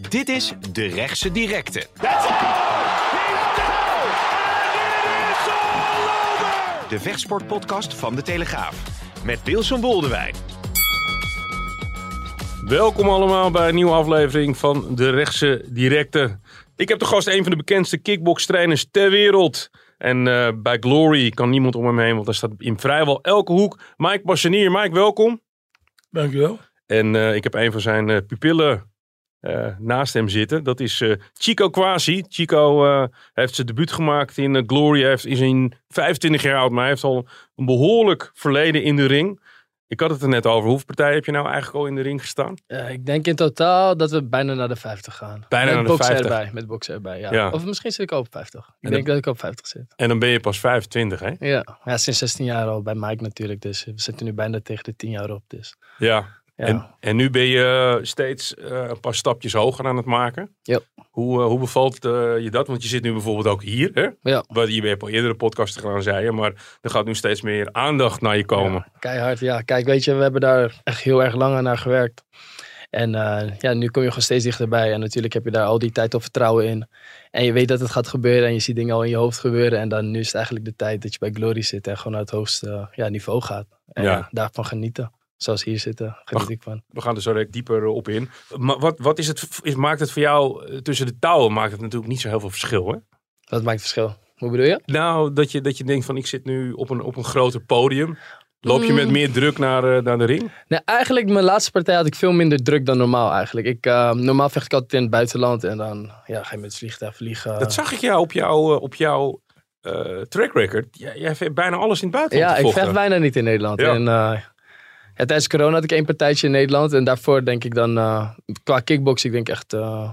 Dit is De Rechtse Directe. De vechtsportpodcast van De Telegraaf. Met Wilson Boldewijn. Welkom allemaal bij een nieuwe aflevering van De Rechtse Directe. Ik heb de gast een van de bekendste kickbokstrainers ter wereld. En eh, bij Glory kan niemand om hem heen, want daar staat in vrijwel elke hoek Mike Bassenier. Mike, welkom. Dankjewel. En eh, ik heb een van zijn eh, pupillen eh, naast hem zitten. Dat is eh, Chico Quasi. Chico eh, heeft zijn debuut gemaakt in Glory. Hij heeft, is in 25 jaar oud, maar hij heeft al een behoorlijk verleden in de ring. Ik had het er net over. Hoeveel partijen heb je nou eigenlijk al in de ring gestaan? Ik denk in totaal dat we bijna naar de 50 gaan. Bijna met naar de boksen 50. erbij. Met boksen erbij, ja. Ja. Of misschien zit ik ook op 50. Ik En denk dan- dat ik op 50 zit. En dan ben je pas 25, hè? Ja. ja, sinds 16 jaar al bij Mike natuurlijk. Dus we zitten nu bijna tegen de 10 jaar op. Dus Ja. Ja. En, en nu ben je steeds eh, een paar stapjes hoger aan het maken. Ja. Hoe, eh, hoe bevalt eh, je dat? Want je zit nu bijvoorbeeld ook hier. Hè? ja. Wat je hebt al eerdere podcasten gedaan, zei je. Maar er gaat nu steeds meer aandacht naar je komen. Ja, keihard, ja. Kijk, weet je, we hebben daar echt heel erg lang aan naar gewerkt. En ja, nu kom je gewoon steeds dichterbij. En natuurlijk heb je daar al die tijd al vertrouwen in. En je weet dat het gaat gebeuren en je ziet dingen al in je hoofd gebeuren. En dan nu is het eigenlijk de tijd dat je bij Glory zit en gewoon naar het hoogste ja, niveau gaat. En daarvan genieten. Zoals hier zitten, geniet ik van. We gaan er zo direct dieper op in. Maar wat, wat is het, is, maakt het voor jou eh, tussen de touwen? Maakt het natuurlijk niet zo heel veel verschil, hè? Dat maakt verschil. Hoe bedoel je? Nou, dat je, dat je denkt van ik zit nu op een, op een groter podium. Loop je met Mm. meer druk naar, eh, naar de ring? Nee, eigenlijk mijn laatste partij had ik veel minder druk dan normaal eigenlijk. Ik, eh, normaal vecht ik altijd in het buitenland en dan ja, ga je met het vliegtuig vliegen. Dat zag ik jou op jouw, eh, op jouw eh, track record. Jij, jij hebt bijna alles in het buitenland Ja, ik vecht bijna niet in Nederland. Ja. En, ja, tijdens corona had ik één partijtje in Nederland. En daarvoor denk ik dan, uh, qua kickboxing, ik denk echt uh,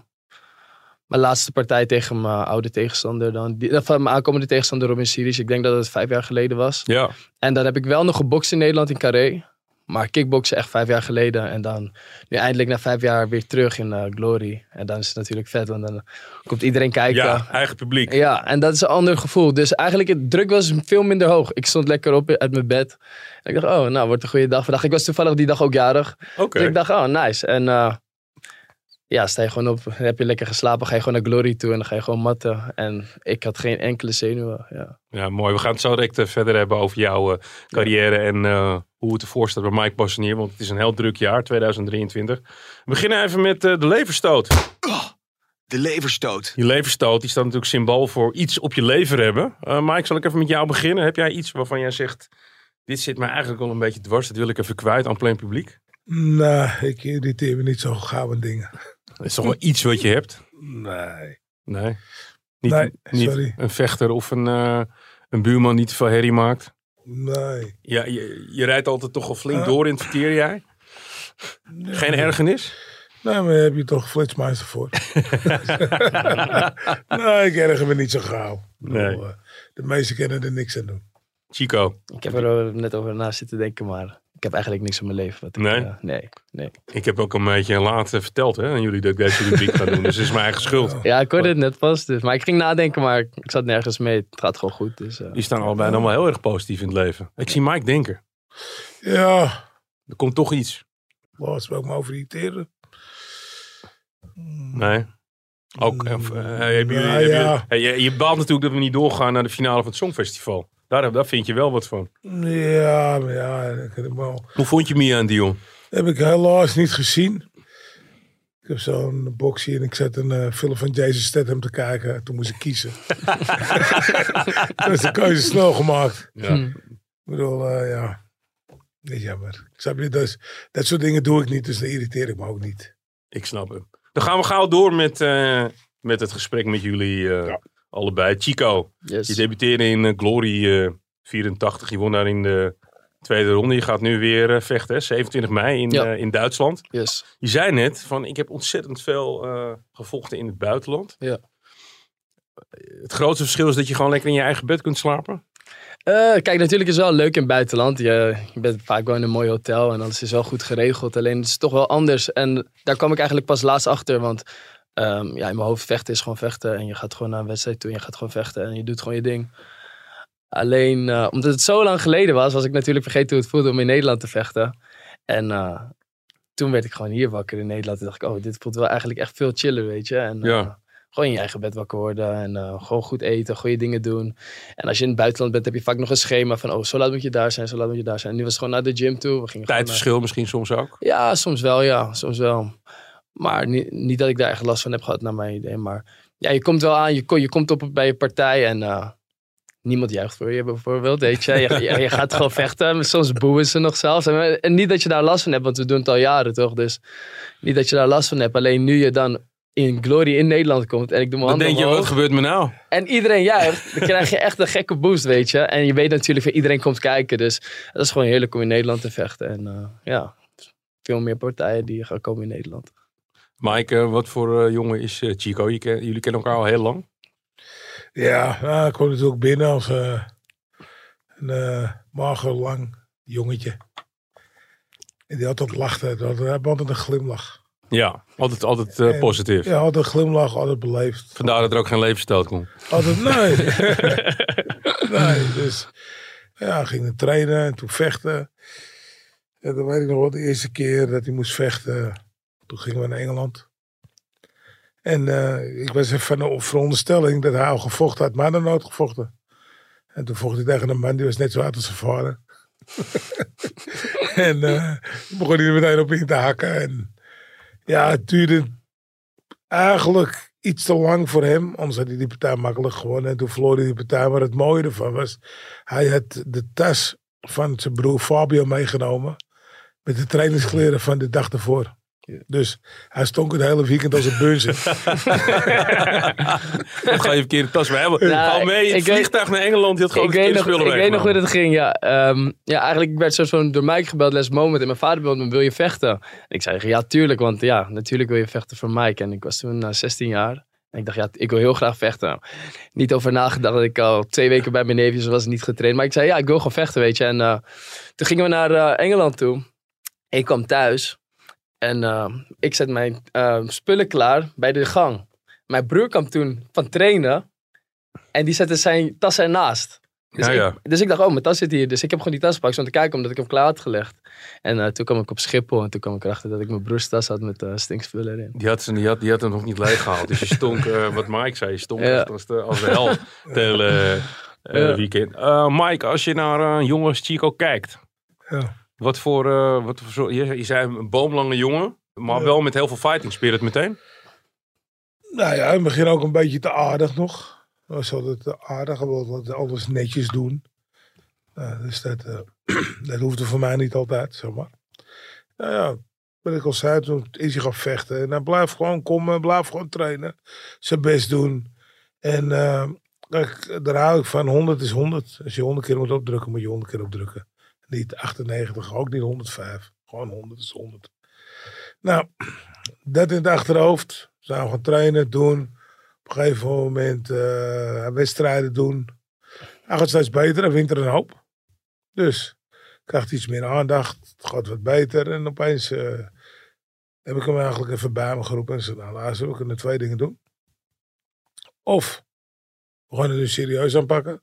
mijn laatste partij tegen mijn oude tegenstander. Dan, die, of, mijn aankomende tegenstander Robin Sirius. Ik denk dat het vijf jaar geleden was. Ja, En dan heb ik wel nog gebokst in Nederland in Carré. Maar kickboksen echt vijf jaar geleden. En dan nu eindelijk na vijf jaar weer terug in uh, Glory. En dan is het natuurlijk vet, want dan komt iedereen kijken. ja, eigen publiek. Ja, en dat is een ander gevoel. Dus eigenlijk, het druk was veel minder hoog. Ik stond lekker op uit mijn bed. En ik dacht, oh, nou, wordt een goede dag vandaag. Ik was toevallig die dag ook jarig. Oké. Dus ik dacht, oh, nice. En uh, ja, sta je gewoon op, heb je lekker geslapen, ga je gewoon naar Glory toe en dan ga je gewoon matten. En ik had geen enkele zenuwen, ja. Ja, mooi. We gaan het zo direct eh, verder hebben over jouw eh, carrière en eh, hoe het ervoor staat bij Mike Bassenier. Want het is een heel druk jaar, 2023. We beginnen even met eh, de leverstoot. De leverstoot. Die leverstoot die staat natuurlijk symbool voor iets op je lever hebben. Eh, Mike, zal ik even met jou beginnen? Heb jij iets waarvan jij zegt, dit zit mij eigenlijk wel een beetje dwars. Dat wil ik even kwijt aan plein publiek. Nee, ik irriteer me niet zo gauw aan dingen. Dat is toch wel iets wat je hebt? Nee. Nee. Niet, Nee, niet een vechter of een, eh, een buurman die te veel herrie maakt. Nee. Ja, je, je rijdt altijd toch al flink Ja. door in het verkeer, jij? Geen ergernis? Nee, maar daar heb je toch flitsmeister voor. nee, ik erger me niet zo gauw. Nee. eh, De meesten kunnen er niks aan doen. Chico, Ik heb er eh, net over na zitten denken, maar ik heb eigenlijk niks in mijn leven. Wat ik, Nee? eh, nee, nee. ik heb ook een beetje laat eh, verteld hè, aan jullie dat ik deze rubriek ga doen. Dus het is mijn eigen schuld. Ja, ik hoorde het net pas. Dus, maar ik ging nadenken, maar ik, zat nergens mee. Het gaat gewoon goed. Dus, eh. Die staan allebei dan wel heel erg positief in het leven. Ik zie Mike denken. Ja, Er komt toch iets. wat wil ik me over irriteren? Nee. Ook, hebben jullie, ja, hebben ja. jullie- hey, je, je baalt natuurlijk dat we niet doorgaan naar de finale van het Songfestival. Daar, daar vind je wel wat van. Ja, maar ja, ik heb, hem wel- Hoe vond je Mia en Dion? heb ik helaas niet gezien. Ik heb zo'n boxie en ik zet een eh, film van Jason Statham te kijken. Toen moest ik kiezen. Toen is de keuze snel gemaakt. Ja. Hm. Ik bedoel, eh, ja. Niet jammer. Snap je? Dus, dat soort dingen doe ik niet, dus dan irriteer ik me ook niet. Ik snap hem. Dan gaan we gauw door met, eh, met het gesprek met jullie eh, Ja. Allebei. Chico, Yes. je debuteerde in eh, Glory eh, 84. Je won daar in de Tweede ronde. Je gaat nu weer eh, vechten, hè? 27 mei in, Ja. eh, in Duitsland. Yes. Je zei net van ik heb ontzettend veel eh, gevochten in het buitenland. Ja. Het grootste verschil is dat je gewoon lekker in je eigen bed kunt slapen. Eh, kijk, natuurlijk is het wel leuk in het buitenland. Je, je bent vaak wel in een mooi hotel en alles is wel goed geregeld. Alleen het is toch wel anders. En daar kwam ik eigenlijk pas laatst achter. Want ehm, ja, in mijn hoofd vechten is gewoon vechten. En je gaat gewoon naar een wedstrijd toe en je gaat gewoon vechten. En je doet gewoon je ding. Alleen, eh, omdat het zo lang geleden was, was ik natuurlijk vergeten hoe het voelde om in Nederland te vechten. En eh, toen werd ik gewoon hier wakker in Nederland. En dacht ik, oh, dit voelt wel eigenlijk echt veel chiller, weet je. En, Ja. eh, gewoon in je eigen bed wakker worden en gewoon goed eten, goede dingen doen. En als je in het buitenland bent, heb je vaak nog een schema van, oh, zo laat moet je daar zijn, zo laat moet je daar zijn. En nu was het gewoon naar de gym toe. We gingen naar- Tijdverschil misschien soms ook. ja, soms wel, ja. Soms wel. Maar niet, niet dat ik daar echt last van heb gehad, naar mijn idee. Maar ja, je komt wel aan, je, je komt op bij je partij en eh, niemand juicht voor je bijvoorbeeld, weet je. Je, je, je gaat gewoon vechten, soms boeien ze nog zelfs. En, en niet dat je daar last van hebt, want we doen het al jaren, toch? Dus niet dat je daar last van hebt. Alleen nu je dan in Glory in Nederland komt en ik doe mijn Dan handen denk je, wat gebeurt me nou? En iedereen juicht. Dan krijg je echt een gekke boost, weet je. En je weet natuurlijk, iedereen komt kijken. Dus dat is gewoon heerlijk om in Nederland te vechten. En eh, ja, veel meer partijen die gaan komen in Nederland. Mike, wat voor eh, jongen is eh, Chico? Jullie kennen elkaar al heel lang. Ja, nou, ik kwam natuurlijk binnen als eh, een eh, mager, lang jongetje. En die altijd lachte. Die had, hij had altijd een glimlach. Ja, altijd, altijd En- positief. Ja, altijd een glimlach, altijd beleefd. Vandaar dat er ook geen levensstoot komt. Altijd, nee. nee, dus ja, ging trainen en toen vechten. En dan weet ik nog wel de eerste keer dat hij moest vechten. Toen gingen we naar Engeland. En eh, ik was even van de veronderstelling dat hij al gevochten had, maar dan nooit gevochten. En toen vocht hij tegen een man die was net zo oud als zijn vader. en eh, begon hij er meteen op in te hakken. En ja, het duurde eigenlijk iets te lang voor hem. Anders had hij die partij makkelijk gewonnen. En toen verloor hij die partij. Maar het mooie ervan was, hij had de tas van zijn broer Fabio meegenomen. Met de trainingskleren van de dag ervoor. Dus hij stonk het hele weekend als een beunzer. Of ga je verkeerde tas mee hebben? Nou, Ga mee ik het weet- vliegtuig naar Engeland. Je had gewoon Ik weet, nog, ik weet nog hoe dat ging, ja. Ehm, ja, eigenlijk ik werd soort van door Mike gebeld, les moment. En mijn vader belde me, wil je vechten? En ik zei, ja, tuurlijk. Want ja, natuurlijk wil je vechten voor Mike. En ik was toen uh, 16 jaar. En ik dacht, ja, ik wil heel graag vechten. Niet over nagedacht dat ik al twee weken bij mijn neefjes was, niet getraind. Maar ik zei, ja, ik wil gewoon vechten, weet je. En eh, toen gingen we naar eh, Engeland toe. Ik kwam thuis. En eh, ik zet mijn eh, spullen klaar bij de gang. Mijn broer kwam toen van trainen. En die zette zijn tas ernaast. Dus, Ja, ik, dus ik dacht, oh, mijn tas zit hier. Dus ik heb gewoon die tas gepakt, om te kijken, omdat ik hem klaar had gelegd. En eh, toen kwam ik op Schiphol en toen kwam ik erachter dat ik mijn broers tas had met eh stinkspullen erin. Die had, ze, die, had, die had hem nog niet leeggehaald. Dus je stonk, eh, wat Mike zei, je stonk Ja. als, de, als de hel het hele eh, Ja. weekend. Eh, Mike, als je naar een jongen als Chico kijkt. Wat voor, eh, wat voor je, je zei een boomlange jongen. Maar Ja. wel met heel veel fighting spirit meteen. Nou ja, in het begin ook een beetje te aardig nog. Was altijd te aardig, wat alles netjes doen. Nou, dus dat, eh, dat hoefde voor mij niet altijd, zeg maar. Nou ja, wat ik al zei, toen is hij gaan vechten. En hij blijft gewoon komen, blijft gewoon trainen. Zijn best doen. En eh, kijk, daar hou ik van. 100 is 100. Als je 100 keer moet opdrukken, moet je 100 keer opdrukken. Niet 98, ook niet 105. Gewoon 100 is 100. Nou, dat in het achterhoofd. We gaan trainen, doen. Op een gegeven moment eh, wedstrijden doen. Hij gaat steeds beter, hij wint er een hoop. Dus krijgt iets meer aandacht, het gaat wat beter. En opeens eh, heb ik hem eigenlijk even bij me geroepen en zei, nou luister, we kunnen twee dingen doen. Of we gaan het nu serieus aanpakken.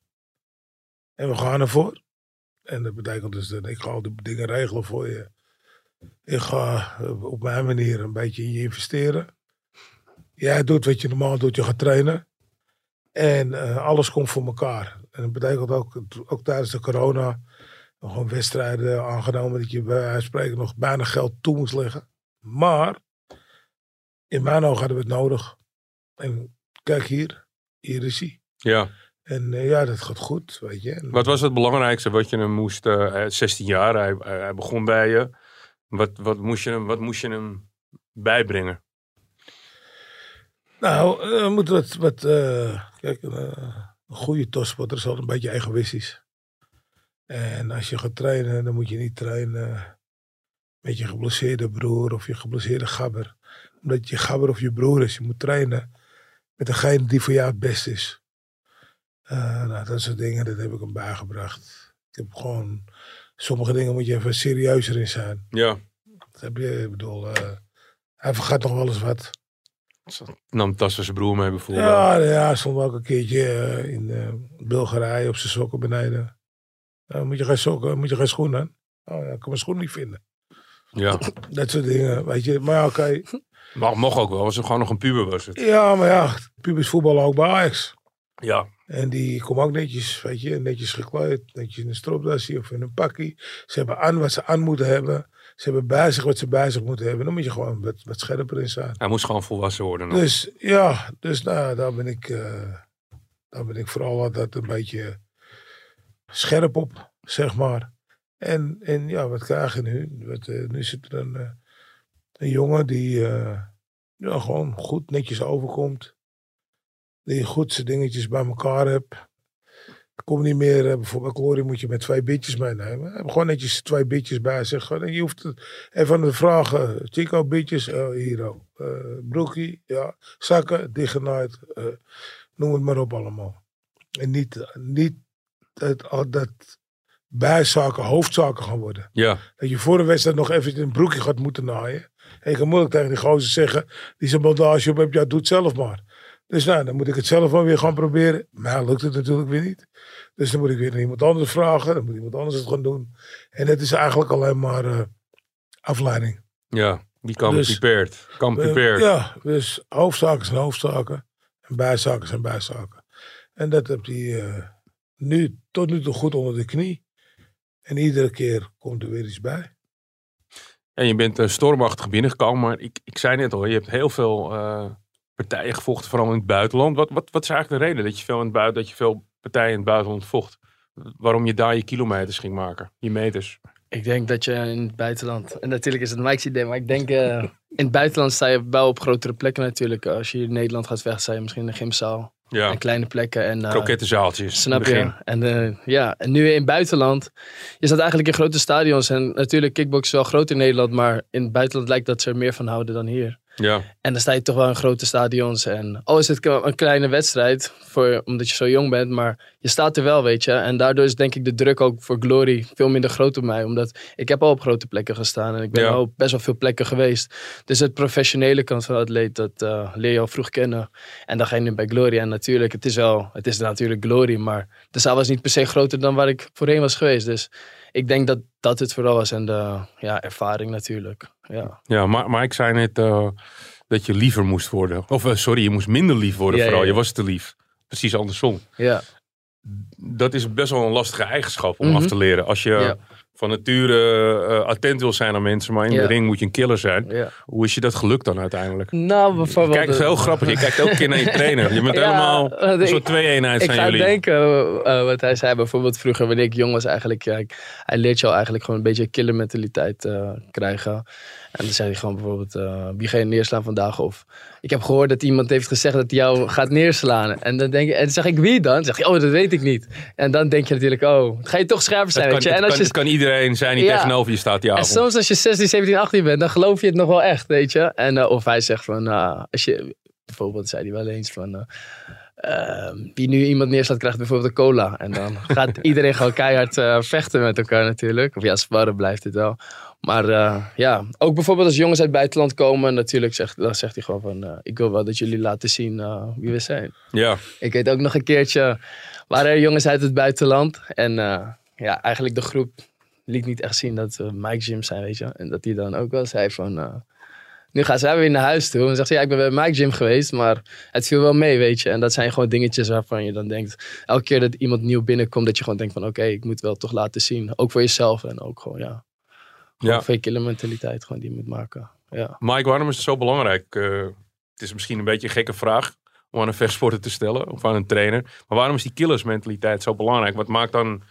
En we gaan ervoor. En dat betekent dus dat ik ga al dingen regelen voor je. Ik ga eh, op mijn manier een beetje in je investeren. Jij doet wat je normaal doet, je gaat trainen. En eh, alles komt voor elkaar. En dat betekent ook, ook tijdens de corona, gewoon wedstrijden aangenomen dat je bij spreken nog bijna geld toe moest leggen. Maar in mijn ogen hadden we het nodig. En kijk hier, hier is hij. Ja. En eh, ja, dat gaat goed, weet je. En, Wat was het belangrijkste wat je hem moest... eh, hij is 16 jaar, hij, begon bij je. Wat, wat, moest je hem, wat moest je hem bijbrengen? Nou, eh, we moeten wat, wat eh, kijk, een, eh, een goede topsporter is altijd een beetje egoïstisch. En als je gaat trainen, dan moet je niet trainen met je geblesseerde broer of je geblesseerde gabber. Omdat je gabber of je broer is. Je moet trainen met degene die voor jou het best is. Uh, nou, dat soort dingen, dat heb ik hem bijgebracht. Ik heb gewoon, sommige dingen moet je even serieuzer in zijn. Ja. Dat heb je, ik bedoel, uh, hij vergat nog wel eens wat. Nam Tassen zijn broer mee bijvoorbeeld. Ja, ja stond ook een keertje uh, in Bulgarije op zijn sokken beneden. moet je geen sokken, moet je geen schoenen? Oh, ja, ik kan mijn schoen niet vinden. Ja. Dat soort dingen, weet je. Maar oké. Okay. Mag, mocht ook wel, was het gewoon nog een puber was het. Ja, maar ja, pubers voetballen ook bij Ajax. Ja. En die komen ook netjes, weet je, netjes gekleed. Netjes in een stropdasje of in een pakkie. Ze hebben aan wat ze aan moeten hebben. Ze hebben bij zich wat ze bij zich moeten hebben. Dan moet je gewoon wat, wat scherper in staan. Hij moest gewoon volwassen worden. Nog. Dus ja, dus nou, daar ben ik, uh, daar ben ik vooral altijd een beetje scherp op, zeg maar. En, en ja, wat krijg je nu? Wat, uh, nu zit er een, uh, een jongen die ja, gewoon goed netjes overkomt. Die goed zijn dingetjes bij elkaar hebt. Kom niet meer, bijvoorbeeld Glory moet je met twee bitjes meenemen. Heb gewoon netjes twee bitjes bij zich. En je hoeft het even de vragen. Chico, bitjes, hier ook. broekie, ja. Zakken, dichtgenaaid. noem het maar op allemaal. En niet, niet dat, dat bijzaken hoofdzaken gaan worden. Ja. Dat je voor de wedstrijd nog even een broekje gaat moeten naaien. En je kan moeilijk tegen die gozer zeggen, die zijn bandage op hebt, ja doe het zelf maar. Dus nou, dan moet ik het zelf wel weer gaan proberen. Maar lukt het natuurlijk weer niet. Dus dan moet ik weer naar iemand anders vragen. Dan moet iemand anders het gaan doen. En het is eigenlijk alleen maar uh, afleiding. Ja, die kan dus, prepared. Kan prepared. Uh, ja, dus hoofdzaken zijn hoofdzaken. En bijzaken zijn bijzaken. En dat heb hij uh, nu tot nu toe goed onder de knie. En iedere keer komt er weer iets bij. En je bent stormachtig binnengekomen, maar ik, ik zei net al, je hebt heel veel partijen gevochten, vooral in het buitenland. Wat, wat, wat is eigenlijk de reden dat je veel in het buiten, dat je veel partijen in het buitenland vocht? Waarom je daar je kilometers ging maken, je meters? Ik denk dat je in het buitenland, en natuurlijk is het Mike's idee, maar ik denk uh, in het buitenland sta je wel op grotere plekken natuurlijk. Als je in Nederland gaat vechten, sta je misschien in een gymzaal. Ja. En kleine plekken. En, uh, Krokettenzaaltjes. Snap je? En, uh, ja, en nu in het buitenland. Je staat eigenlijk in grote stadions. En natuurlijk, kickbox is wel groot in Nederland. Maar in het buitenland lijkt dat ze er meer van houden dan hier. Ja. En dan sta je toch wel in grote stadions. En oh, is het een kleine wedstrijd, voor, omdat je zo jong bent. Maar je staat er wel, weet je. En daardoor is denk ik de druk ook voor Glory veel minder groot op mij. Omdat ik heb al op grote plekken gestaan. En ik ben Ja. al op best wel veel plekken geweest. Dus het professionele kant van de atleet, dat eh, leer je al vroeg kennen. En dan ga je nu bij Glory. En natuurlijk, het is wel, het is natuurlijk Glory. Maar de zaal was niet per se groter dan waar ik voorheen was geweest. Dus ik denk dat dat het vooral was. En de ja, ervaring natuurlijk. Ja. Ja, maar, maar ik zei net eh, dat je liever moest worden. Of eh, sorry, je moest minder lief worden Ja, vooral. ja, ja. Je was te lief. Precies andersom. Ja. Dat is best wel een lastige eigenschap om Mhm. af te leren. Als je. Van nature eh, attent wil zijn aan mensen, maar in Ja. de ring moet je een killer zijn. ja. Hoe is je dat gelukt dan uiteindelijk? Nou, bijvoorbeeld... Kijk, het is heel grappig. Je kijkt ook een keer naar je trainer. Je bent Ja, helemaal een ik- soort twee-eenheid Ik zijn ga jullie. denken eh, wat hij zei bijvoorbeeld vroeger wanneer ik jong was eigenlijk. Ik- hij leert jou eigenlijk gewoon een beetje killer mentaliteit eh, krijgen. En dan zei hij gewoon bijvoorbeeld eh, wie ga je neerslaan vandaag? Of ik heb gehoord dat iemand heeft gezegd dat hij jou gaat neerslaan. En dan, denk je, en dan zeg ik wie dan? Dan zeg je oh dat weet ik niet. En dan denk je natuurlijk oh ga je toch scherper zijn. Het weet kan, je? En als kan, je kan iedereen zijn die Ja. tegenover je staat die en avond. soms als je 16, 17, 18 bent, dan geloof je het nog wel echt, weet je. En, eh, of hij zegt van, nou, als je, bijvoorbeeld zei hij wel eens van, eh, ehm, wie nu iemand neerslaat krijgt bijvoorbeeld een cola. En dan gaat iedereen gewoon keihard eh, vechten met elkaar natuurlijk. Of ja, sparren blijft het wel. Maar eh, ja, ook bijvoorbeeld als jongens uit het buitenland komen, natuurlijk zegt, dan zegt hij gewoon van, eh, ik wil wel dat jullie laten zien eh, wie we zijn. Ja, Ik weet ook nog een keertje, waren er jongens uit het buitenland. En ja, eigenlijk de groep liet niet echt zien dat we Mike Jim zijn, weet je. En dat hij dan ook wel zei van... nu gaan zij weer naar huis toe. En zegt hij, ja, ik ben bij Mike Jim geweest, maar het viel wel mee, weet je. En dat zijn gewoon dingetjes waarvan je dan denkt... Elke keer dat iemand nieuw binnenkomt, dat je gewoon denkt van... Oké, ik moet wel toch laten zien. Ook voor jezelf en ook gewoon, ja... Gewoon Ja. fake killer mentaliteit gewoon die je moet maken. Ja. Mike, waarom is het zo belangrijk? Eh, het is misschien een beetje een gekke vraag om aan een vechtsporter te stellen of aan een trainer. Maar waarom is die killersmentaliteit zo belangrijk? Wat maakt dan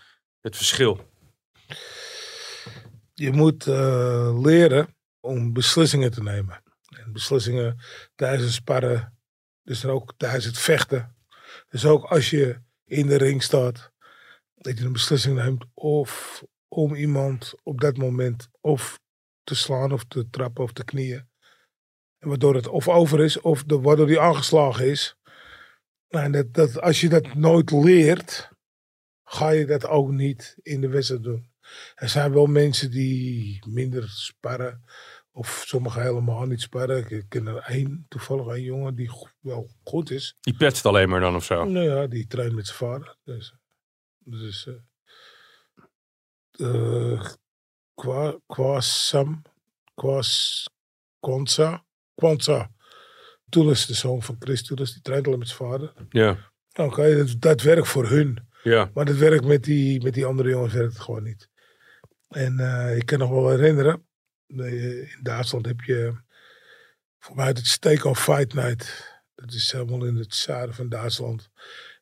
het verschil? Je moet eh, leren om beslissingen te nemen. En beslissingen tijdens het sparren, dus dan ook tijdens het vechten. Dus ook als je in de ring staat dat je een beslissing neemt of om iemand op dat moment of te slaan of te trappen of te knieën. En waardoor het of over is of de, waardoor die aangeslagen is. Nou, en dat, dat, als je dat nooit leert, ga je dat ook niet in de wedstrijd doen. Er zijn wel mensen die minder sparren. Of sommigen helemaal niet sparren. Ik ken er één, toevallig een jongen die wel goed is. Die petst alleen maar dan of zo. Nou ja, die traint met zijn vader. Dus, dus eh eh, Kwa- Kwasam, Kwas, Kwanza, Kwanza. Toulis, de zoon van Chris Toulis, die traint alleen met zijn vader. Ja, Oké, dat, dat werkt voor hun. ja. Maar dat werkt met die, met die andere jongens werkt het gewoon niet. En eh, ik kan nog wel herinneren, eh, in Duitsland heb je voor mij het Steak on Fight Night. Dat is helemaal in het zuiden van Duitsland.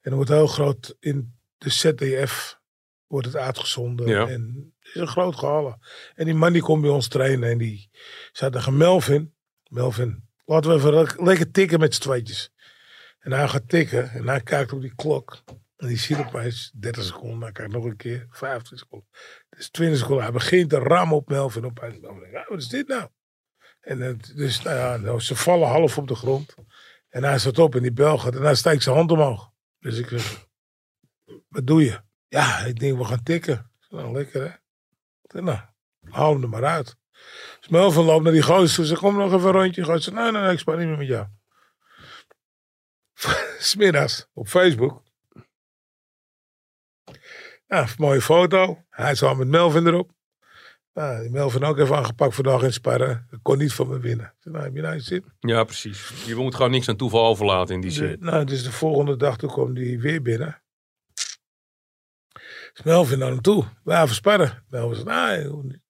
En dat wordt heel groot in de ZDF wordt het uitgezonden. Ja. En het is een groot gala. En die man die komt bij ons trainen en die zei tegen Melvin, Melvin, laten we even le- lekker tikken met z'n tweetjes. En hij gaat tikken en hij kijkt op die klok. En die ziet opeens 30 seconden. Dan kijkt nog een keer 15 seconden. Dus 20 seconden. Hij begint te rammen op Melvin. Opeens Melvin denkt, "Ah, wat is dit nou? En het, dus nou ja, nou, ze vallen half op de grond. En hij staat op en die bel gaat. En hij steekt zijn hand omhoog. Dus ik zeg, wat doe je? Ja, ik denk we gaan tikken. Nou, lekker hè. Zeg, nou, haal hem er maar uit. Dus Melvin loopt naar die gozer. Ze zegt, kom nog even een rondje. Gozer zegt, nee, nee, nee, ik spaar niet meer met jou. Smiddags op Facebook. Ja, mooie foto. Hij zat met Melvin erop. Nou, die Melvin ook even aangepakt vandaag in sparren. Kon niet van me winnen. Ik zei, nou, heb je nou iets zin? ja, precies. Je moet gewoon niks aan toeval overlaten in die zin. nou, dus de volgende dag toen kwam hij weer binnen. Dus Melvin naar hem toe. We even sparren. Melvin zei, nou, je hoeft niet.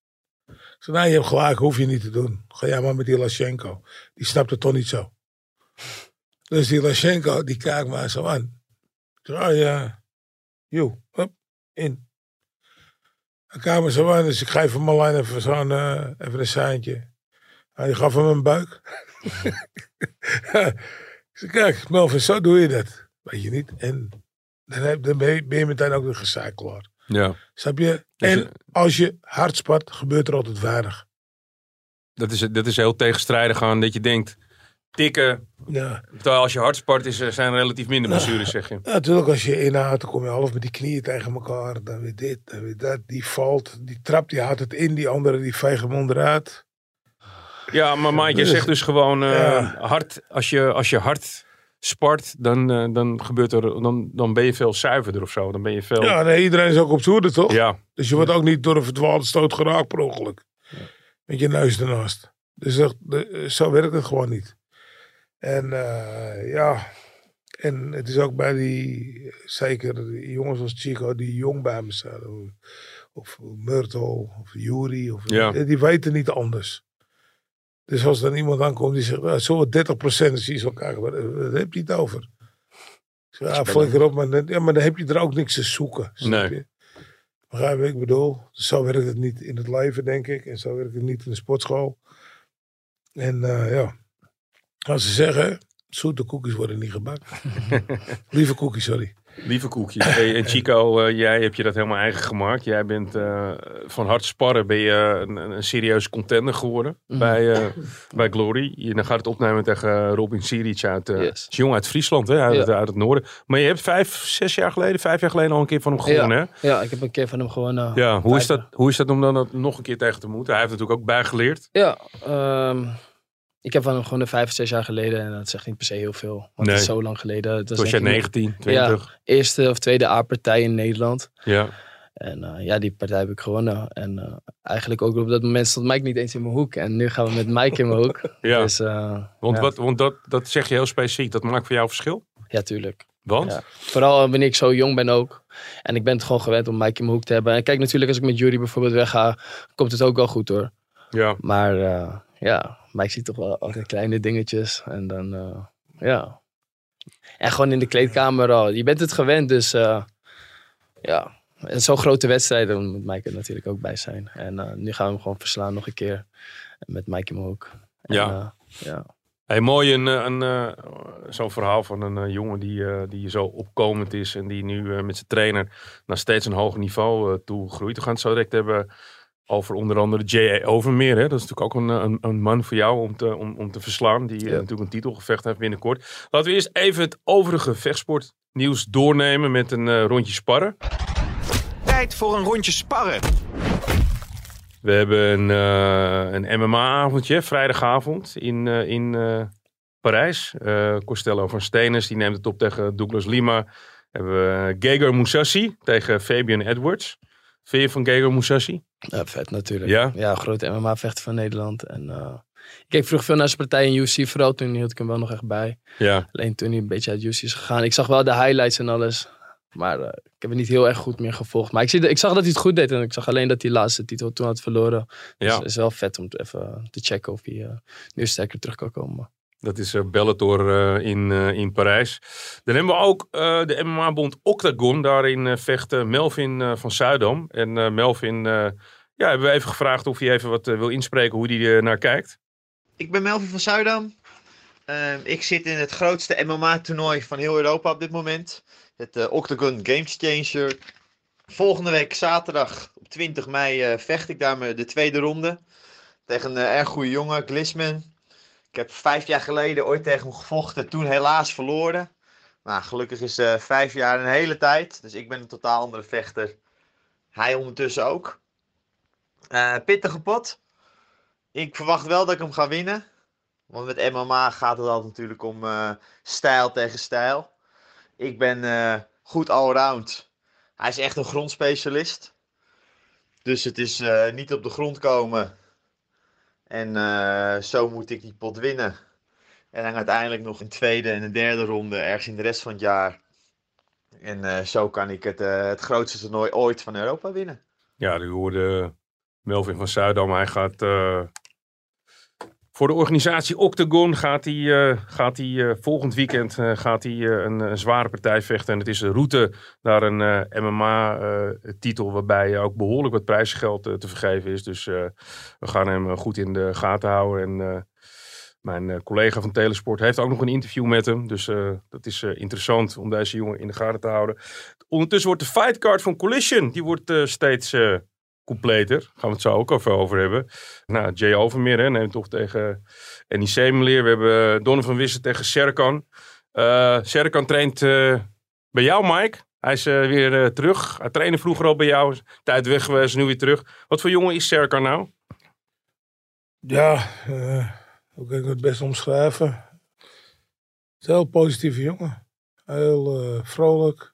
Ik zei, nou, je hebt gelijk, hoef je niet te doen. Ga jij maar met die Lashenko. Die snapt het toch niet zo. Dus die Lashenko, die kijkt mij zo aan. Ik oh ja, hup, in. Hij kijkt me zo aan, dus ik geef hem Marlijn even zo'n, eh, even een seintje. Hij gaf hem een buik. ik zeg, kijk, Melvin, zo doe je dat. Weet je niet. En dan, heb, dan ben, je, ben je meteen ook weer klaar. Ja. Snap je? Dus en als je hard spart, gebeurt er altijd weinig. Dat is, dat is heel tegenstrijdig aan dat je denkt, tikken. Ja. Terwijl als je hard sport is, er zijn relatief minder blessures, zeg je. Ja, natuurlijk, als je inhoudt, dan kom je half met die knieën tegen elkaar. Dan weer dit, dan weer dat. Die valt, die trap, die houdt het in. Die andere, die veegt hem onderuit. Ja, maar Mike, je Dus- zegt dus gewoon eh, Ja. hard, als je, als je hard sport, dan, eh, dan, gebeurt er, dan, dan ben je veel zuiverder of zo. Dan ben je veel... Ja, nee, iedereen is ook op zoede, toch? ja. Dus je wordt ook niet door een verdwaalde stoot geraakt per ongeluk. Met je neus ernaast. Dus dat, de- zo werkt het gewoon niet. En eh, ja, en het is ook bij die, zeker die jongens als Chico die jong bij me staan. Of, of Myrtle, of Yuri, of, Ja. die weten niet anders. Dus als dan iemand aankomt die zegt, ah, zo 30% is iets elkaar, waar waar heb je het over? Ik zeg, ja, flikker op, maar dan, ja, maar dan heb je er ook niks te zoeken. snap Nee. je? Begrijp je wat ik bedoel? Zo werkt het niet in het leven, denk ik. En zo werkt het niet in de sportschool. En eh, ja, als ze zeggen, zoete koekjes worden niet gebakken. Lieve koekjes, sorry. Lieve koekjes. Hey, en Chico, eh, jij hebt je dat helemaal eigen gemaakt. Jij bent eh, van hard sparren ben je een, een serieuze contender geworden Mhm. bij, eh, bij Glory. Je dan gaat het opnemen tegen Robin Siric uit, eh Yes. jong uit Friesland, hè, uit, Ja. uit het noorden. Maar je hebt vijf, zes jaar geleden, vijf jaar geleden al een keer van hem gewonnen, hè? Ja, ik heb een keer van hem gewonnen. Ja, hoe is, dat, hoe is dat om dan dat nog een keer tegen te moeten? Hij heeft natuurlijk ook bijgeleerd. Ja, ehm, ik heb van hem gewonnen vijf, zes jaar geleden. En dat zegt niet per se heel veel. Want Nee. het is zo lang geleden. Toen was ik 19, 20. eerste of tweede A-partij in Nederland. Ja. En eh, ja, die partij heb ik gewonnen. En eh, eigenlijk ook op dat moment stond Mike niet eens in mijn hoek. En nu gaan we met Mike in mijn hoek. ja. Dus eh, want ja. wat, want dat, dat zeg je heel specifiek. Dat maakt voor jou verschil? ja, tuurlijk. Want? Ja. Vooral wanneer ik zo jong ben ook. En ik ben het gewoon gewend om Mike in mijn hoek te hebben. En kijk, natuurlijk als ik met Jury bijvoorbeeld wegga, komt het ook wel goed hoor. Ja. Maar eh, ja, Mike ziet toch wel altijd kleine dingetjes. En dan, eh, ja. En gewoon in de kleedkamer al. Je bent het gewend, dus eh, ja. En zo'n grote wedstrijden dan moet Mike er natuurlijk ook bij zijn. En eh, nu gaan we hem gewoon verslaan nog een keer. Met Mike mijn hoek. En, Ja. ja. Hey, mooi, een, een, zo'n verhaal van een jongen die, die zo opkomend is en die nu met zijn trainer naar steeds een hoger niveau toe groeit. We gaan het zo direct hebben over onder andere J.A. Overmeer. Hè? Dat is natuurlijk ook een, een, een man voor jou om te, om, om te verslaan, die eh, Ja. natuurlijk een titelgevecht heeft binnenkort. Laten we eerst even het overige vechtsportnieuws doornemen met een eh, rondje sparren. Tijd voor een rondje sparren. We hebben een, eh, een MMA-avondje, vrijdagavond in, eh, in eh, Parijs. Eh, Costello van Stenes, die neemt het op tegen Douglas Lima. Hebben we Moussassi tegen Fabian Edwards. Vind je van Gegard Moussassi? Ja, vet natuurlijk. Ja? Ja, grote MMA-vechter van Nederland. En, eh, ik keek vroeger veel naar zijn partij in UFC, vooral toen hield ik hem wel nog echt bij. Ja. Alleen toen hij een beetje uit UFC is gegaan. Ik zag wel de highlights en alles. Maar eh, ik heb het niet heel erg goed meer gevolgd. Maar ik, zie, ik zag dat hij het goed deed. En ik zag alleen dat hij de laatste titel toen had verloren. Dus Ja. het is wel vet om te even te checken of hij eh, nu sterker terug kan komen. Dat is eh, Bellator eh, in, eh, in Parijs. Dan hebben we ook de MMA-bond Octagon. Daarin vecht Melvin van Zuidam. En Melvin, ja, hebben we even gevraagd of hij even wat wil inspreken hoe hij er naar kijkt. Ik ben Melvin van Zuidam. Ehm, ik zit in het grootste MMA-toernooi van heel Europa op dit moment. Het Octagon Game Changer. Volgende week zaterdag op 20 mei vecht ik daar de tweede ronde. Tegen een erg goede jongen, Glisman. Ik heb vijf jaar geleden ooit tegen hem gevochten. Toen helaas verloren. Nou, gelukkig is eh, vijf jaar een hele tijd. Dus ik ben een totaal andere vechter. Hij ondertussen ook. Eh, pittige pot. Ik verwacht wel dat ik hem ga winnen. Want met MMA gaat het altijd natuurlijk om eh, stijl tegen stijl. Ik ben goed allround. Hij is echt een grondspecialist. Dus het is niet op de grond komen. En eh, zo moet ik die pot winnen. En dan uiteindelijk nog een tweede en een derde ronde ergens in de rest van het jaar. En eh, zo kan ik het, eh, het grootste toernooi ooit van Europa winnen. Ja, u hoorde Melvin van Zuidam. Hij gaat voor de organisatie Octagon gaat hij, eh, gaat hij eh, volgend weekend eh, gaat hij, een, een zware partij vechten. En het is een route naar een MMA-titel waarbij ook behoorlijk wat prijsgeld te vergeven is. Dus we gaan hem goed in de gaten houden. En mijn collega van Telesport heeft ook nog een interview met hem. Dus dat is interessant om deze jongen in de gaten te houden. Ondertussen wordt de fightcard van Collision, die wordt steeds completer. Gaan we het zo ook even over hebben. Nou, Jay Overmeer hè, neemt toch tegen Annie Semeleer. We hebben eh, Donovan Wissen tegen Serkan. Eh Serkan traint eh, bij jou, Mike. Hij is weer terug. Hij trainde vroeger al bij jou. Tijd weg geweest, nu weer terug. Wat voor jongen is Serkan nou? Ja, hoe kan ik het best omschrijven? Het is een heel positieve jongen. Heel vrolijk.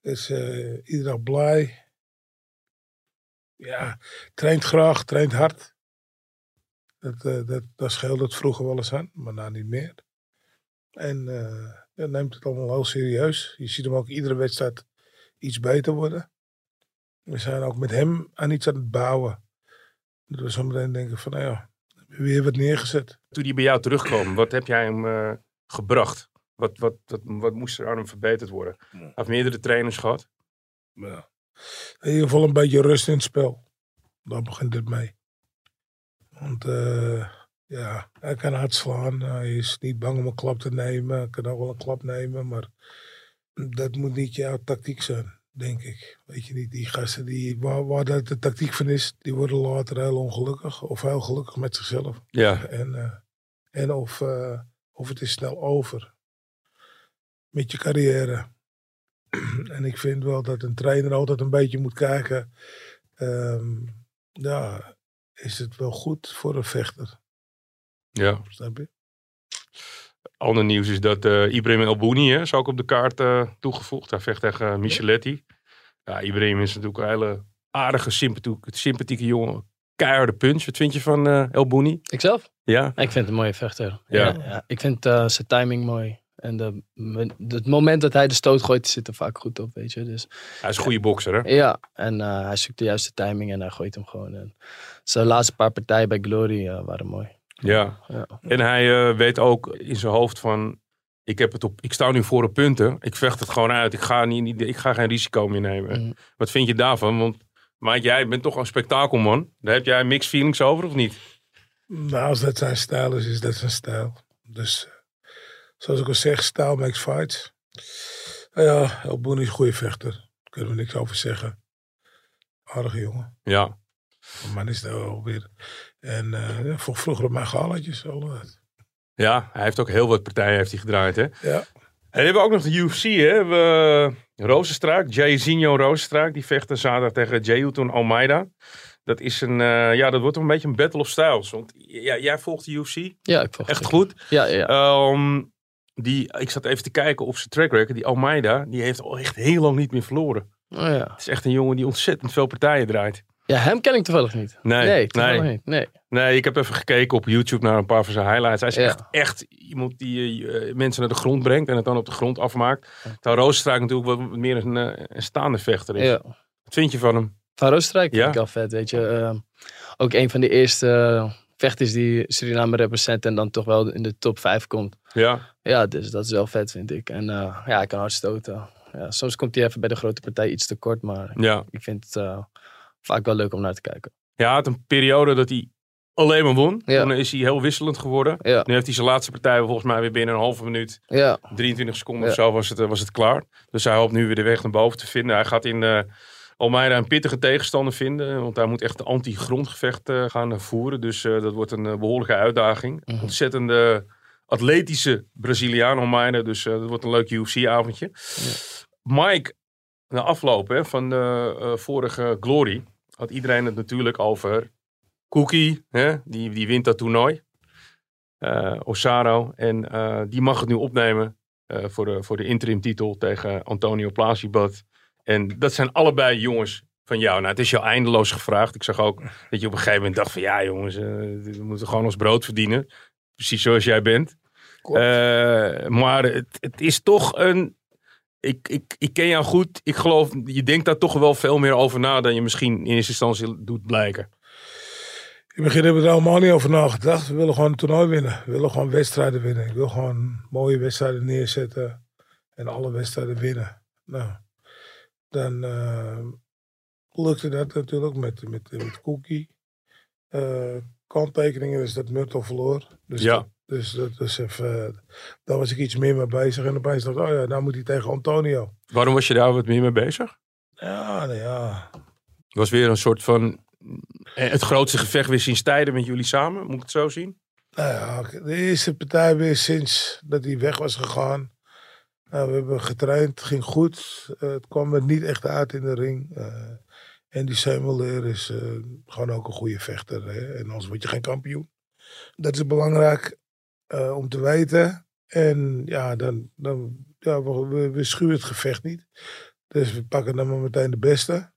Is iedere dag blij. Ja, traint graag, traint hard. Dat, eh, dat, dat scheelde het vroeger wel eens aan, maar nou niet meer. En ja, neemt het allemaal heel serieus. Je ziet hem ook iedere wedstrijd iets beter worden. We zijn ook met hem aan iets aan het bouwen. Dat we zo meteen denken van, nou ja, weer wat neergezet. Toen hij bij jou terugkwam, wat heb jij hem eh, gebracht? Wat, wat, wat, wat moest er aan hem verbeterd worden? Hij heeft meerdere trainers gehad. Ja. In ieder geval een beetje rust in het spel. Daar begint het mee. Want eh, ja, hij kan hard slaan. Hij is niet bang om een klap te nemen. Hij kan ook wel een klap nemen. Maar dat moet niet jouw tactiek zijn, denk ik. Weet je niet, die gasten die, waar, waar dat de tactiek van is, die worden later heel ongelukkig. Of heel gelukkig met zichzelf. Ja, En, eh, en of, eh, of het is snel over met je carrière. en ik vind wel dat een trainer altijd een beetje moet kijken. ehm, ja, is het wel goed voor een vechter? ja. Snap je? Ander nieuws is dat eh Ibrahim Elbouni hè, is ook op de kaart eh, toegevoegd. Hij vecht tegen eh, Micheletti. Ja, Ibrahim is natuurlijk een hele aardige, sympathieke, sympathieke jongen. Keiharde punch. Wat vind je van eh Elbouni? Ikzelf? Ja, Ik vind het een mooie vechter. Ja. ik vind eh, zijn timing mooi. En de, het moment dat hij de stoot gooit, zit er vaak goed op, weet je. Dus hij is een goede bokser hè? ja, en eh, hij zoekt de juiste timing en hij gooit hem gewoon. En zijn laatste paar partijen bij Glory eh, waren mooi. Ja. Ja. En hij eh, weet ook in zijn hoofd van... Ik, heb het op, ik sta nu voor de punten. Ik vecht het gewoon uit. Ik ga, niet, niet- ik ga geen risico meer nemen. Mhm. Wat vind je daarvan? Want Mike, jij bent toch een spektakelman. Daar heb jij mixed feelings over of niet? Nou, als dat zijn stijl is, is dat zijn stijl. Dus zoals ik al zeg, style makes fights. Nou ja, El Boen is een goede vechter. Daar kunnen we niks over zeggen. Aardige jongen. Ja. Man is daar wel weer. En eh ja, voor vroeger op mijn galatjes. Al, eh, ja, hij heeft ook heel wat partijen heeft hij gedraaid. Hè? ja. En dan hebben we ook nog de UFC. Hè? We, Rozenstraak, Jairzinho Rozenstraak. Die vechten zaterdag tegen Jayuton Almeida. Dat is een, eh, ja, dat wordt een beetje een battle of styles. Want ja, jij volgt de UFC Ja, ik volg echt het. goed. Ja, ja, ja. Die, ik zat even te kijken op zijn track record. Die Almeida, die heeft al echt heel lang niet meer verloren. Oh, ja. Het is echt een jongen die ontzettend veel partijen draait. ja, hem ken ik toevallig niet. Nee, Nee, toevallig nee. niet. Nee. Nee, ik heb even gekeken op YouTube naar een paar van zijn highlights. Hij is Ja. echt, echt iemand die eh, mensen naar de grond brengt en het dan op de grond afmaakt. Terwijl Rozenstraak natuurlijk wat meer een, eh, een staande vechter is. Ja. Wat vind je van hem? Van Roostrijk Ja? vind ik wel vet, weet je. Ehm, ook een van de eerste eh, vechters die Suriname represent en dan toch wel in de top 5 komt. Ja, Ja, dus dat is wel vet, vind ik. En eh, ja, hij kan hard stoten. Ja, soms komt hij even bij de grote partij iets te kort, maar ja. ik vind het eh, vaak wel leuk om naar te kijken. Ja, had een periode dat hij alleen maar won. Ja. Toen is hij heel wisselend geworden. Ja, Nu heeft hij zijn laatste partij volgens mij weer binnen een halve minuut, ja, 23 seconden of zo was het, eh, was het klaar. Dus hij hoopt nu weer de weg naar boven te vinden. Hij gaat in eh Almeida een pittige tegenstander vinden. Want hij moet echt een anti-grondgevecht eh, gaan voeren. Dus eh, dat wordt een eh, behoorlijke uitdaging. Mhm. Ontzettende atletische Braziliaan Almeida. Dus dat wordt een leuk UFC-avondje. Mike, na afloop hè, van de vorige Glory... had iedereen het natuurlijk over Cookie. Hè, die, die wint dat toernooi. Osaro. En die mag het nu opnemen voor, de, voor de interim titel tegen Antonio Plasibat. En dat zijn allebei jongens van jou. Nou, het is jou eindeloos gevraagd. Ik zag ook dat je op een gegeven moment dacht van... ja jongens, eh, we moeten gewoon ons brood verdienen. Precies zoals jij bent. Eh, maar het, het is toch een... Ik, ik, ik ken jou goed. Ik geloof, je denkt daar toch wel veel meer over na... dan je misschien in eerste instantie doet blijken. In het begin hebben we er allemaal niet over nagedacht. We willen gewoon een toernooi winnen. We willen gewoon wedstrijden winnen. Ik wil gewoon mooie wedstrijden neerzetten. En alle wedstrijden winnen. Nou, dan eh, lukte dat natuurlijk met, met, met Cookie. Eh kanttekeningen is dat Murtel verloor. Dus Ja. dat, dus dat is even, daar was ik iets meer mee bezig. En opeens dacht ik, oh ja, nou moet hij tegen Antonio. Waarom was je daar wat meer mee bezig? Ja, nou ja. Het was weer een soort van... eh, Het grootste gevecht weer sinds tijden met jullie samen. Moet ik het zo zien? Nou ja, de eerste partij weer sinds dat hij weg was gegaan. Nou, we hebben getraind, het ging goed. Eh, het kwam er niet echt uit in de ring. Eh en die Samuel is eh, gewoon ook een goede vechter. Hè? En anders word je geen kampioen. Dat is belangrijk eh, om te weten. En ja, dan, dan ja, we, we, we schuwen het gevecht niet. Dus we pakken dan maar meteen de beste.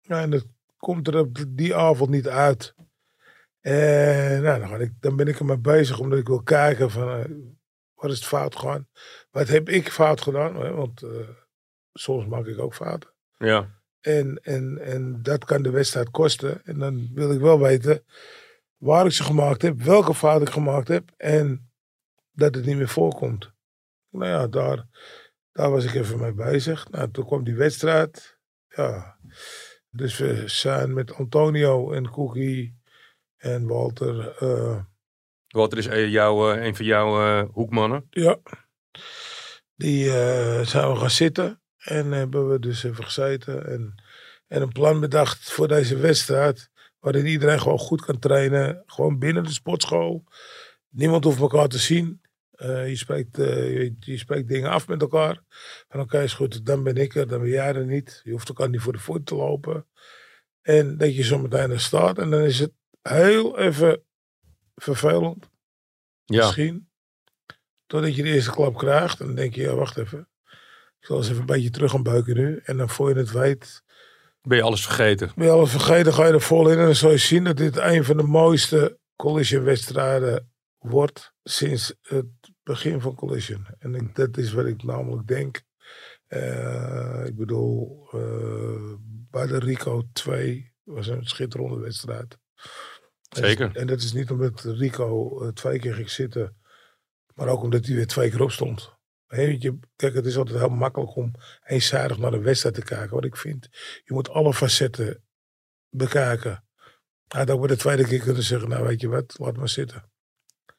Ja, en dat komt er op die avond niet uit. En nou, dan, ik, dan ben ik er maar bezig omdat ik wil kijken van eh, wat is het fout gegaan. Wat heb ik fout gedaan? Hè? Want eh, soms maak ik ook fouten. Ja. En, en, en dat kan de wedstrijd kosten. En dan wil ik wel weten waar ik ze gemaakt heb, welke fout ik gemaakt heb en dat het niet meer voorkomt. Nou ja, daar, daar was ik even mee bezig. Nou, toen kwam die wedstrijd. Ja. Dus we zijn met Antonio en Cookie en Walter. eh, Walter is eh, jouw, een van jouw hoekmannen. Ja. Die eh, zijn we gaan zitten. En hebben we dus even gezeten. En, en een plan bedacht voor deze wedstrijd. Waarin iedereen gewoon goed kan trainen. Gewoon binnen de sportschool. Niemand hoeft elkaar te zien. Eh, je, spreekt, eh, je, je spreekt dingen af met elkaar. Van oké, is goed, dan ben ik er, dan ben jij er niet. Je hoeft elkaar niet voor de voet te lopen. En dat je zo meteen er staat. En dan is het heel even vervelend. Ja. Misschien. Totdat je de eerste klap krijgt. En dan denk je, ja, wacht even. Ik zal eens even een beetje terug gaan buiken nu. En dan voor je het weet, Ben je alles vergeten? ben je alles vergeten, ga je er vol in. En dan zal je zien dat dit een van de mooiste collision-wedstrijden wordt sinds het begin van collision. En ik, dat is wat ik namelijk denk. Eh, ik bedoel, eh, bij de Rico 2 was een schitterende wedstrijd. Zeker. En dat is niet omdat Rico eh, twee keer ging zitten, maar ook omdat hij weer twee keer opstond. Hè, want je, kijk, het is altijd heel makkelijk om eenzijdig naar een wedstrijd te kijken. Wat ik vind, je moet alle facetten bekijken. Hij had ook bij de tweede keer kunnen zeggen, nou weet je wat, laat maar zitten.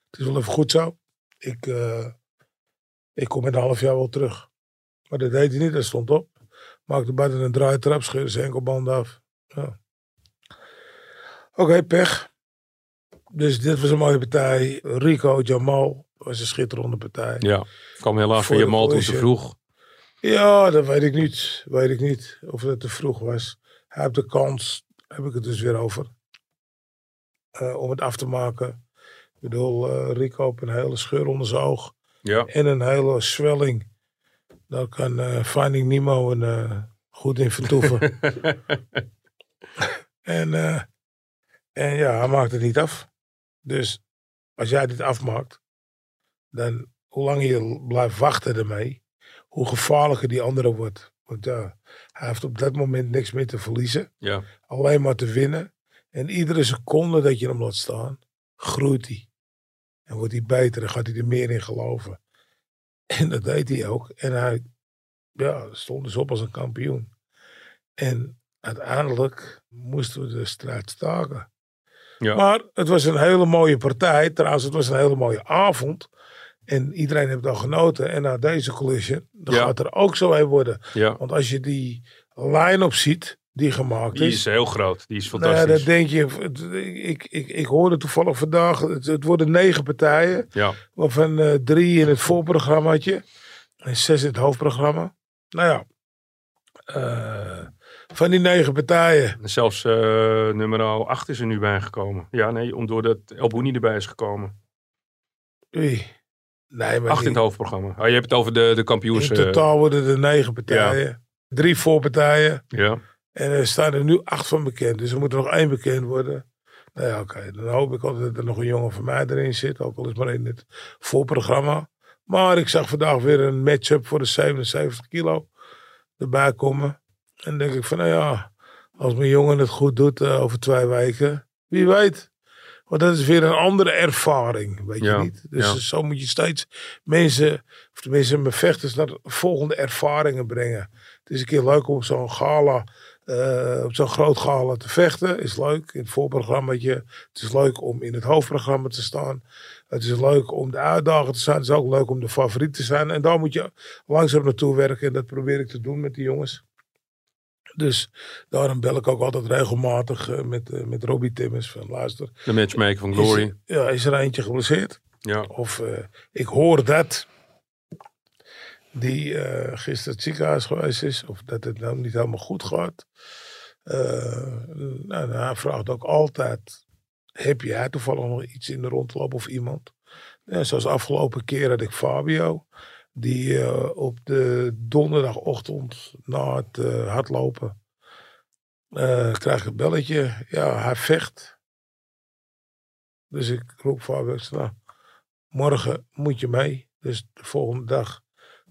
Het is wel even goed zo. Ik, eh, ik kom in een half jaar wel terug. Maar dat deed hij niet, dat stond op. Maakte buiten een draaitrap, scheurde zijn enkelband af. Oké, pech. Dus dit was een mooie partij. Rico, Jamal was een schitterende partij. Ja, kwam helaas Voor je mal toe te vroeg. Ja, dat weet ik niet. Weet ik niet of het te vroeg was. Hij heeft de kans, heb ik het dus weer over, eh, om het af te maken. Ik bedoel, eh, Rico heeft een hele scheur onder zijn oog Ja, en een hele zwelling. Daar kan eh, Finding Nemo een, goed in vertoeven. en, en ja, hij maakt het niet af. Dus als jij dit afmaakt, dan hoe langer je blijft wachten ermee, hoe gevaarlijker die andere wordt. Want ja, hij heeft op dat moment niks meer te verliezen. ja, Alleen maar te winnen. En iedere seconde dat je hem laat staan, groeit hij. En wordt hij beter en gaat hij er meer in geloven. En dat deed hij ook. En hij ja, stond dus op als een kampioen. En uiteindelijk moesten we de strijd staken. ja. Maar het was een hele mooie partij. Trouwens, het was een hele mooie avond. En iedereen heeft al genoten. En na deze collision, dan Ja. gaat er ook zo een worden. ja. Want als je die line-up ziet, die gemaakt Die is. is heel groot. Die is Nou ja, fantastisch. dat denk je. Ik, ik, ik hoorde toevallig vandaag. Het, het worden negen partijen. Ja, Waarvan eh, drie in het voorprogrammaatje. En zes in het hoofdprogramma. Nou ja. eh, van die negen partijen. en zelfs eh, nummer 8 is er nu bijgekomen. Ja, nee, omdat dat El Bouni erbij is gekomen. Wie? Nee, maar 8 in het hoofdprogramma. Oh, je hebt het over de, de kampioens. in totaal worden er negen partijen. Drie voorpartijen. ja, En er staan er nu acht van bekend. Dus er moet er nog één bekend worden. Nou ja, oké. Dan hoop ik altijd dat er nog een jongen van mij erin zit. Ook al is maar in het voorprogramma. Maar ik zag vandaag weer een matchup voor de 77 kilo erbij komen. En denk ik van, nou ja, als mijn jongen het goed doet eh, over twee weken. Wie weet. Want dat is weer een andere ervaring, weet Ja, je niet? Dus ja. zo moet je steeds mensen, of tenminste mijn vechters, naar volgende ervaringen brengen. Het is een keer leuk om op zo'n gala, eh, op zo'n groot gala te vechten. Is leuk in het voorprogrammaatje. Het is leuk om in het hoofdprogramma te staan. Het is leuk om de uitdager te zijn. Het is ook leuk om de favoriet te zijn. En daar moet je langzaam naartoe werken. En dat probeer ik te doen met die jongens. Dus daarom bel ik ook altijd regelmatig eh, met, eh, met Robbie Timmers. Van luister, de matchmaker van is, Glory. ja, is er eentje geblesseerd? Ja, Of eh, ik hoor dat die eh gisteren het ziekenhuis geweest is. Of dat het nou niet helemaal goed gaat. Eh, nou, hij vraagt ook altijd. Heb jij toevallig nog iets in de rondloop of iemand? Ja, zoals afgelopen keer had ik Fabio. Die eh, op de donderdagochtend na het eh, hardlopen. eh krijg ik een belletje. Ja, hij vecht. Dus ik roep zeg, Nou, morgen moet je mee. Dus de volgende dag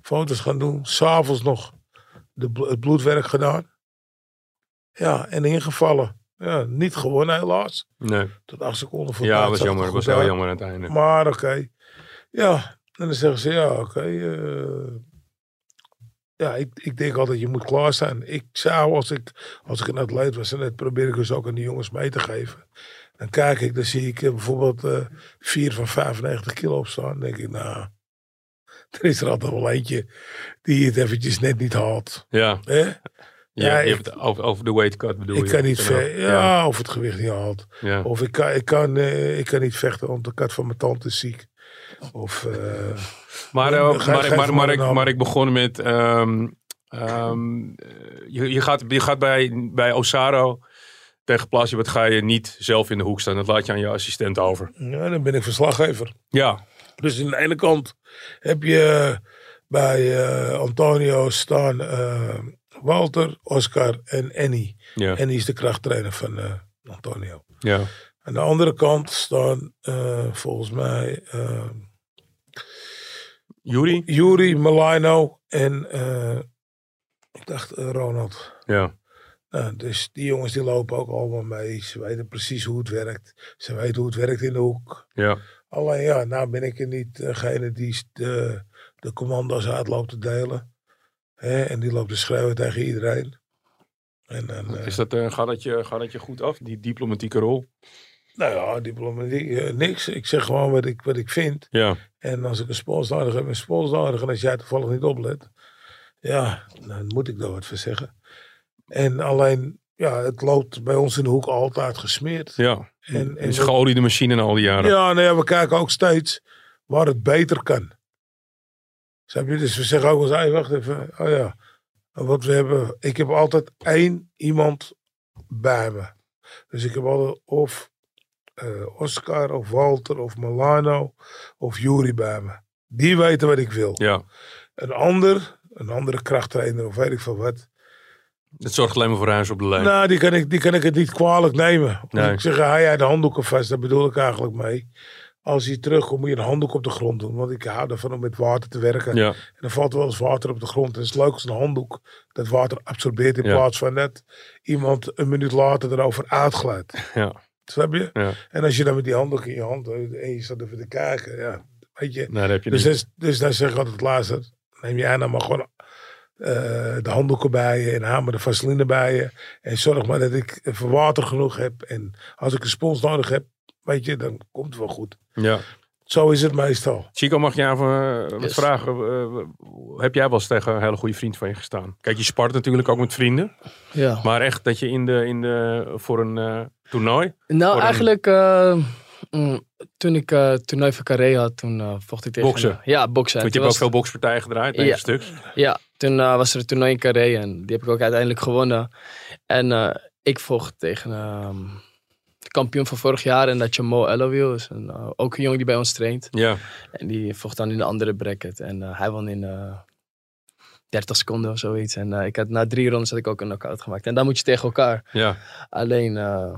foto's gaan doen. S'avonds nog de, het bloedwerk gedaan. Ja, en ingevallen. Ja, niet gewonnen helaas. nee. Tot acht seconden voor Ja, tijd was jammer. er was heel jammer aan het einde. Maar oké. Ja, en dan zeggen ze ja, oké. eh, ja, ik, ik denk altijd je moet klaar zijn. Ik zou als ik, als ik een atleet was, en dat probeer ik dus ook aan die jongens mee te geven. Dan kijk ik, dan zie ik eh, bijvoorbeeld eh, vier van 95 kilo op staan. Dan denk ik, nou, er is er altijd wel eentje die het eventjes net niet haalt. Ja, ja, Ja, je ik- hebt het over, over de weight cut bedoel Ik je? kan niet ver, ja, of het gewicht niet haalt. ja. Of ik kan, ik kan, ik kan niet vechten, want de kat van mijn tante is ziek. Of, eh, Maar, eh, ga- maar, maar, maar, maar ik, maar ik begon met... ehm, ehm, eh, je, je, gaat, je gaat bij, bij Osaro tegen Plasje, wat ga je niet zelf in de hoek staan. Dat laat je aan je assistent over. ja, dan ben ik verslaggever. Ja, Dus aan de ene kant heb je bij Antonio staan Walter, Oscar en Annie. ja, Annie is de krachttrainer van Antonio. ja. Aan de andere kant staan volgens mij Juri? Yuri, Milano en eh, ik dacht eh, Ronald. Ja, Nou, dus die jongens die lopen ook allemaal mee. Ze weten precies hoe het werkt. Ze weten hoe het werkt in de hoek. ja. Alleen ja, nou ben ik er niet degene die de, de commando's uitloopt te delen. Hè, en die loopt te schreeuwen tegen iedereen. En dan, Is dat, eh, gaat, dat je, gaat dat je goed af, die diplomatieke rol? Nou ja, diplomatiek, eh, niks. Ik zeg gewoon wat ik, wat ik vind. Ja, En als ik een spons nodig heb, een spons nodig. En als jij toevallig niet oplet, ja, dan moet ik daar wat voor zeggen. En alleen, ja, het loopt bij ons in de hoek altijd gesmeerd. ja. En, en geoliede machine in al die jaren. Ja, nou ja, we kijken ook steeds waar het beter kan. Snap je? Dus we zeggen ook eens, hey, wacht even. Oh ja, wat we hebben. Ik heb altijd één iemand bij me. Dus ik heb altijd of eh, Oscar of Walter of Milano of Jury bij me. Die weten wat ik wil. Ja, Een ander, een andere krachttrainer of weet ik veel wat. het zorgt alleen maar voor huis op de lijn. Nou, die kan ik, die kan ik het niet kwalijk nemen. Nee. ik zeg, haal jij de handdoeken vast, daar bedoel ik eigenlijk mee. Als hij terugkomt, moet je een handdoek op de grond doen. Want ik hou ervan om met water te werken. Ja, En dan valt wel eens water op de grond. En het is leuk als een handdoek dat water absorbeert in Ja. plaats van net iemand een minuut later erover uitglijdt. ja, Snap je? ja. En als je dan met die handdoek in je hand en je staat even te kijken, ja, weet je. Nee, Dus, niet. dus, dus dan zeg ik altijd luister, neem jij nou maar gewoon eh, de handdoeken bij je en haal me de vaseline bij je. En zorg maar dat ik even water genoeg heb. En als ik een spons nodig heb, weet je, dan komt het wel goed. Ja. Zo is het meestal. Chico, mag je even eh, wat Yes. vragen? Eh, heb jij wel eens tegen een hele goede vriend van je gestaan? Kijk, je spart natuurlijk ook met vrienden. Ja. Maar echt dat je in de, in de, voor een eh, toernooi... Nou, een- eigenlijk eh, mm, toen ik eh toernooi van Carré had, toen eh, vocht ik tegen... Boksen. ja, boksen. Want je hebt ook veel bokspartijen gedraaid, negen Ja. stuks. Ja, toen eh, was er een toernooi in Carré en die heb ik ook uiteindelijk gewonnen. En eh, ik vocht tegen ehm, kampioen van vorig jaar en dat je Mo Elowiel is. Een, eh, ook een jongen die bij ons traint. Ja, En die vocht dan in de andere bracket. En eh, hij won in eh 30 seconden of zoiets. En eh, ik had, na drie rondes had ik ook een knockout gemaakt. En dan moet je tegen elkaar. ja, Alleen, eh,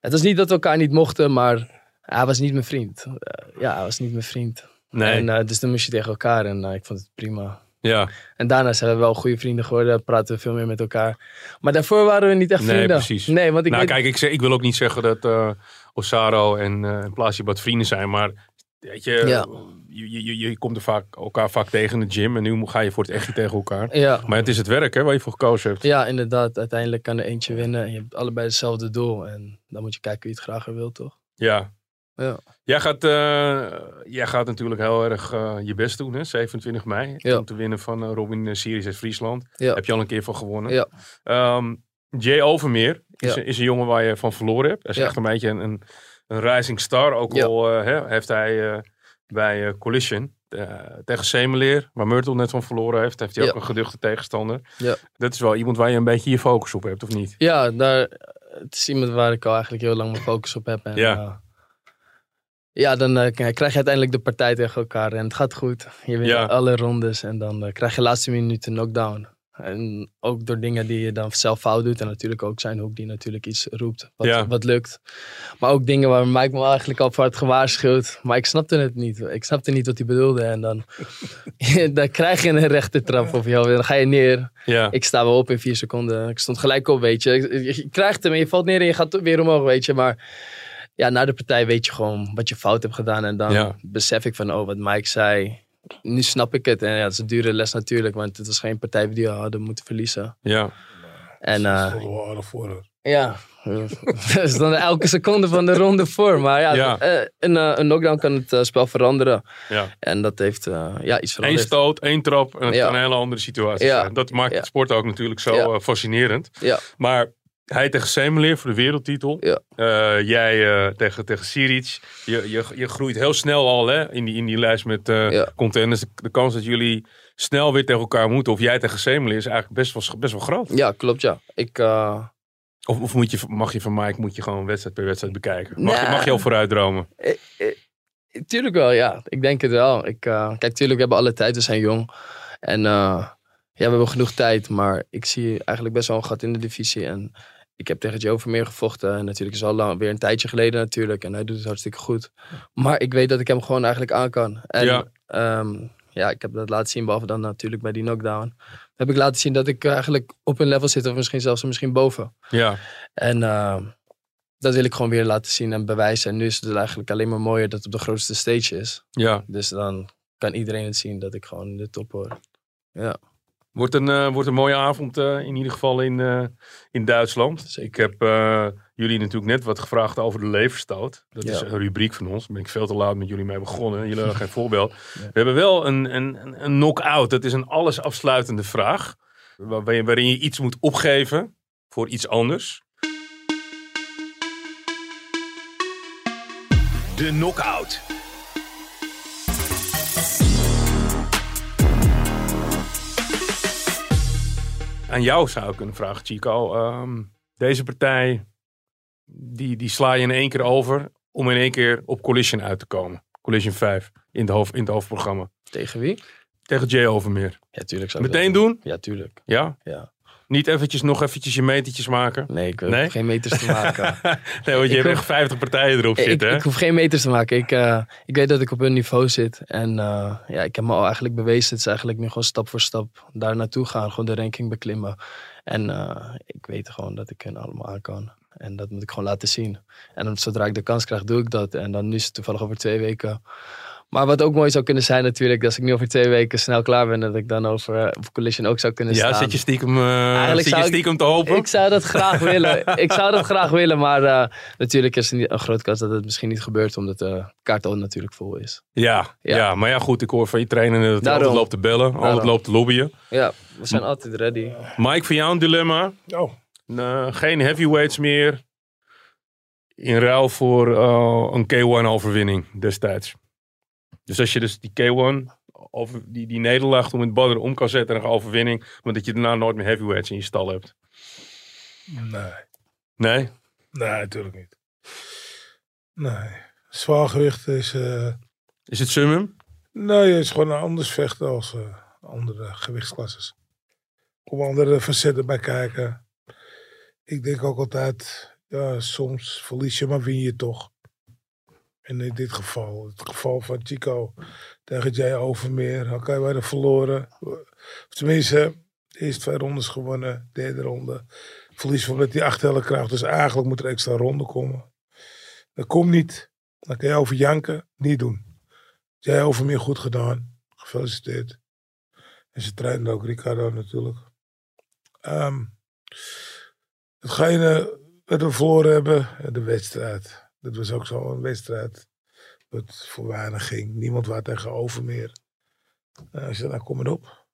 het was niet dat we elkaar niet mochten, maar hij was niet mijn vriend. Eh, ja, hij was niet mijn vriend. nee, En, eh, dus dan moest je tegen elkaar en eh, ik vond het prima. Ja, En daarna zijn we wel goede vrienden geworden, praten we veel meer met elkaar. Maar daarvoor waren we niet echt Nee, vrienden. precies. Nee, want ik nou weet... kijk, ik, zeg, ik wil ook niet zeggen dat eh Osaro en eh en Plasje wat vrienden zijn, maar weet je, Ja. je, je, je, komt er vaak, elkaar vaak tegen in de gym en nu ga je voor het echt niet tegen elkaar. Ja, Maar het is het werk hè, waar je voor gekozen hebt. ja, inderdaad. Uiteindelijk kan er eentje winnen en je hebt allebei hetzelfde doel. En dan moet je kijken wie het graag wil, toch? Ja. Ja. Jij, gaat, eh, jij gaat natuurlijk heel erg eh, je best doen, hè? 27 mei. Ja. Om te winnen van eh, Robin Series uit Friesland. Ja. Heb je al een keer van gewonnen. Ja. Ehm, Jay Overmeer is, is een jongen waar je van verloren hebt. Hij is echt een beetje een, een, een rising star. Ook al heeft hij bij Collision tegen Semeleer, waar Myrtle net van verloren heeft, heeft hij ook een geduchte tegenstander. Ja. Dat is wel iemand waar je een beetje je focus op hebt, of niet? Ja, daar, het is iemand waar ik al eigenlijk heel lang mijn focus op heb. En, Ja. Ja, dan eh, krijg je uiteindelijk de partij tegen elkaar en het gaat goed. Je wint Ja. alle rondes en dan eh, krijg je laatste minuut een knockdown. En ook door dingen die je dan zelf fout doet. En natuurlijk ook zijn hoek die natuurlijk iets roept wat, Ja. wat lukt. Maar ook dingen waar Mike me eigenlijk al voor had gewaarschuwd. Maar ik snapte het niet. Ik snapte niet wat hij bedoelde. En dan, dan krijg je een rechte trap op jou. Dan ga je neer. Ja. Ik sta wel op in vier seconden. Ik stond gelijk op, weet je. Je, je krijgt hem en je valt neer en je gaat weer omhoog, weet je. Maar ja, na de partij weet je gewoon wat je fout hebt gedaan. En dan Ja. besef ik van, oh, wat Mike zei. Nu snap ik het. En ja, het is een dure les natuurlijk. Want het was geen partij die we hadden moeten verliezen. ja. En Dat eh, voor ja, dat is dan elke seconde van de ronde voor. Maar ja, Ja. eh, een, eh, een knockdown kan het spel veranderen. ja. En dat heeft eh, ja, iets Eén veranderd. stoot, één trap en het Ja. kan een hele andere situatie Ja. zijn. Dat maakt Ja. het sport ook natuurlijk zo Ja. fascinerend. Ja. Maar hij tegen Semeleer voor de wereldtitel. Ja. Eh, jij eh, tegen, tegen Siric. Je, je, je groeit heel snel al hè, in, die, in die lijst met eh Ja. contenders. De, kans dat jullie snel weer tegen elkaar moeten. Of jij tegen Semeleer is eigenlijk best wel, best wel groot. Ja, klopt ja. Ik... eh, Of, of moet je, mag je van Mike moet je gewoon wedstrijd per wedstrijd bekijken? Mag, je, mag je al vooruit dromen? Tuurlijk wel, ja. Ik denk het wel. Ik, eh, kijk, tuurlijk, we hebben alle tijd. We zijn jong. En eh, ja, we hebben genoeg tijd. Maar ik zie eigenlijk best wel een gat in de divisie. En ik heb tegen Joe Vermeer gevochten. En natuurlijk is al lang, weer een tijdje geleden natuurlijk. En hij doet het hartstikke goed. Maar ik weet dat ik hem gewoon eigenlijk aan kan. En Ja. ja, ja ik heb dat laten zien. Behalve dan natuurlijk bij die knockdown. Heb ik laten zien dat ik eigenlijk op een level zit. Of misschien zelfs misschien boven. Ja, En eh, dat wil ik gewoon weer laten zien en bewijzen. En nu is het eigenlijk alleen maar mooier dat het op de grootste stage is. ja. Dus dan kan iedereen het zien dat ik gewoon in de top hoor. Ja. Wordt een, eh, wordt een mooie avond eh, in ieder geval in, eh, in Duitsland. Ik heb eh, jullie natuurlijk net wat gevraagd over de leverstoot. Dat Ja. is een rubriek van ons. Daar ben ik veel te laat met jullie mee begonnen. Jullie hebben geen voorbeeld. We hebben wel een, een, een- knock-out. Dat is een alles afsluitende vraag. Waar- waarin- waarin je iets moet opgeven voor iets anders. De knockout. Aan jou zou ik kunnen vragen, Chico. Ehm, deze partij, die, die sla je in één keer over om in één keer op Collision uit te komen. Collision 5 in, de hoofd, in het hoofdprogramma. Tegen wie? Tegen Jay Overmeer. Ja, tuurlijk zou Meteen dat doen? Ja, tuurlijk. Ja? Ja. Niet eventjes nog eventjes je metertjes maken? Nee, ik wil Nee? geen meters te maken. nee, want je Ik hebt hoef- echt 50 partijen erop ik, zitten, hè? ik hoef geen meters te maken. Ik, eh, ik weet dat ik op hun niveau zit. En eh, ja, ik heb me al eigenlijk bewezen. Het is eigenlijk nu gewoon stap voor stap daar naartoe gaan. Gewoon de ranking beklimmen. En eh, ik weet gewoon dat ik hen allemaal aan kan. En dat moet ik gewoon laten zien. En dan, zodra ik de kans krijg, doe ik dat. En dan nu is het toevallig over twee weken. Maar wat ook mooi zou kunnen zijn natuurlijk, als ik nu over twee weken snel klaar ben, dat ik dan over op Collision ook zou kunnen Ja, staan. zit je stiekem, eh, zit je ik- stiekem te hopen? Ik zou dat graag willen. Ik zou dat graag willen, maar eh, natuurlijk is er niet- een grote kans dat het misschien niet gebeurt, omdat de kaart al natuurlijk vol is. Ja, ja. Ja. maar ja goed, ik hoor van je trainer dat hij Daarom. altijd loopt te bellen, altijd Daarom. loopt te lobbyen. Ja, we zijn altijd ready. Mike, voor jou een dilemma. Oh, geen heavyweights meer in ruil voor eh, een K1-overwinning destijds. Dus als je dus die K1, over, die, die nederlaag om het badder om kan zetten naar een overwinning, maar dat je daarna nooit meer heavyweights in je stal hebt. nee. Nee? Nee, natuurlijk niet. Nee. Zwaargewicht is... eh, Is het summum? nee, het is gewoon een anders vechten als eh, andere gewichtsklasses. Kom andere facetten bij kijken. Ik denk ook altijd, ja, soms verlies je, maar win je toch. En in dit geval, het geval van Chico tegen Jay Overmeer, we hadden verloren. Tenminste, eerste twee rondes gewonnen, derde ronde. Verlies van met die acht tellen krijgt, dus eigenlijk moet er extra ronde komen. Dat komt niet. Dan kan je over janken, niet doen. Jij Overmeer goed gedaan, gefeliciteerd. En ze trainde ook Ricardo natuurlijk. Ehm, hetgene wat we verloren hebben, de wedstrijd. Dat was ook zo'n wedstrijd. Dat voor weinig ging. Niemand waar tegen Overmeer. Nou, ik zei, nou kom maar op.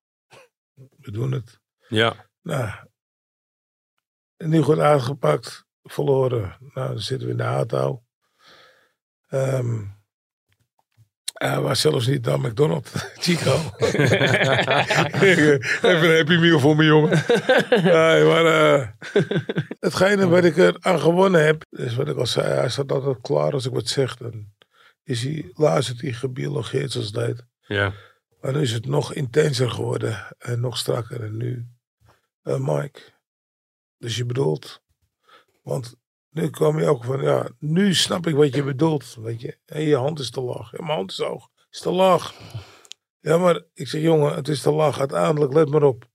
We doen het. Ja. Nou, en nu goed aangepakt, verloren. Nou, dan zitten we in de auto. Ehm hij was zelfs niet naar McDonald's, Chico. Even een happy meal voor mijn jongen. Nee, maar eh, hetgene wat ik er aan gewonnen heb, is wat ik al zei. Hij staat altijd klaar als ik wat zeg. Dan is hij, luistert hij gebiologeerd zoals heet. Ja. Maar nu is het nog intenser geworden en nog strakker. En nu, eh, Mike, dus je bedoelt, want nu kwam je ook van, ja, nu snap ik wat je bedoelt, weet je. En je hand is te laag. Ja, mijn hand is hoog, is te laag. Ja, maar ik zeg, jongen, het is te laag. Uiteindelijk, let maar op.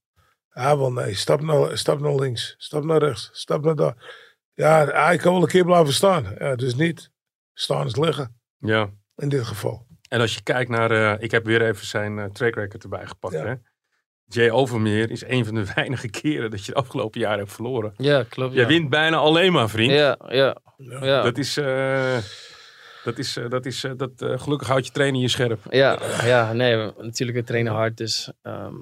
Ja, wel nee, stap naar, stap naar links, stap naar rechts, stap naar daar. Ja, hij kan wel een keer blijven staan. Ja, dus niet. Staan is liggen, ja. in dit geval. En als je kijkt naar, eh, ik heb weer even zijn eh, track record erbij gepakt. Ja. Hè? Jay Overmeer is een van de weinige keren dat je de afgelopen jaren hebt verloren. Ja, klopt. Jij ja. wint bijna alleen maar, vriend. Ja, ja, ja. Dat is, eh, dat is, eh, dat is, eh, dat, eh, gelukkig houdt je trainer je scherp. Ja, ja, nee, we- natuurlijk we trainen hard, dus ehm,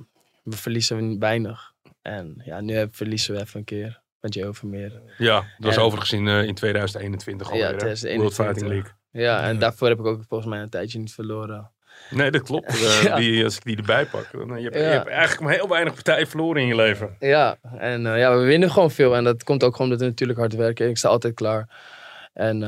we verliezen weinig. En ja, nu heb- verliezen we even een keer met Joe Vermeer. Ja, dat was overigens in, eh, in 2021 alweer. Ja, hè? 2021. World Fighting League. Ja, en daarvoor heb ik ook volgens mij een tijdje niet verloren. Nee, dat klopt. Eh, Ja. die, als ik die erbij pak. Dan, eh, je, hebt, je hebt eigenlijk maar heel weinig partijen verloren in je leven. Ja, en eh, ja, we winnen gewoon veel. En dat komt ook gewoon omdat we natuurlijk hard werken. Ik sta altijd klaar. En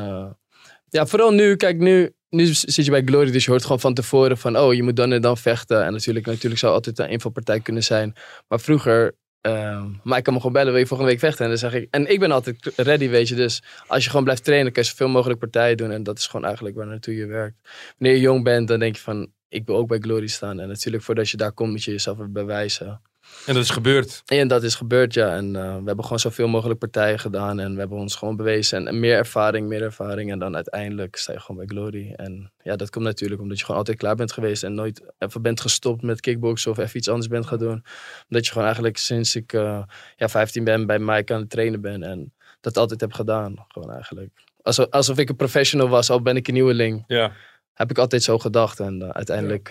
ja, vooral nu, kijk, nu, nu zit je bij Glory, dus je hoort gewoon van tevoren van, oh, je moet dan en dan vechten. En natuurlijk, natuurlijk zou altijd een invalpartij kunnen zijn. Maar vroeger, eh, maar ik kan me gewoon bellen, wil je volgende week vechten? En dan zeg ik, en ik ben altijd ready, weet je. Dus als je gewoon blijft trainen, kan je zoveel mogelijk partijen doen. En dat is gewoon eigenlijk waar naartoe je werkt. Wanneer je jong bent, dan denk je van, ik wil ook bij Glory staan. En natuurlijk, voordat je daar komt, moet je jezelf bewijzen. En dat is gebeurd. En dat is gebeurd, ja. En eh, we hebben gewoon zoveel mogelijk partijen gedaan. En we hebben ons gewoon bewezen. En, en meer ervaring, meer ervaring. En dan uiteindelijk sta je gewoon bij Glory. En ja, dat komt natuurlijk omdat je gewoon altijd klaar bent geweest. En nooit even bent gestopt met kickboksen of even iets anders bent gaan doen. Omdat je gewoon eigenlijk sinds ik eh, ja, 15 ben bij Mike aan het trainen ben. En dat altijd heb gedaan. Gewoon eigenlijk. Alsof, alsof ik een professional was, al ben ik een nieuweling. Ja. Heb ik altijd zo gedacht. En eh, uiteindelijk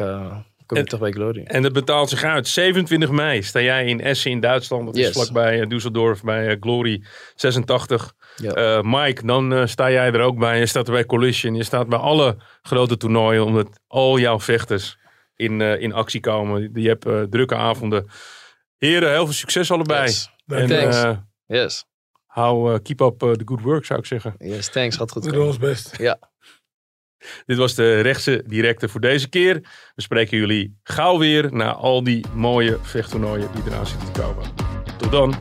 kom je En- toch bij Glory. En dat betaalt zich uit. 27 mei sta jij in Essen in Duitsland. Dat is vlakbij eh, Düsseldorf bij eh, Glory 86. Ja. Eh, Mike, dan eh, sta jij er ook bij. Je staat er bij Collision. Je staat bij alle grote toernooien. Omdat al jouw vechters in, eh, in actie komen. Je hebt eh, drukke avonden. Heren, heel veel succes allebei. Yes. En Thanks. eh, Yes. hou, keep up the good work zou ik zeggen. Yes, thanks. Gaat goed We doen komen. ons best. Dit was de rechtse directe voor deze keer. We spreken jullie gauw weer na al die mooie vechttoernooien die eraan zitten te komen. Tot dan.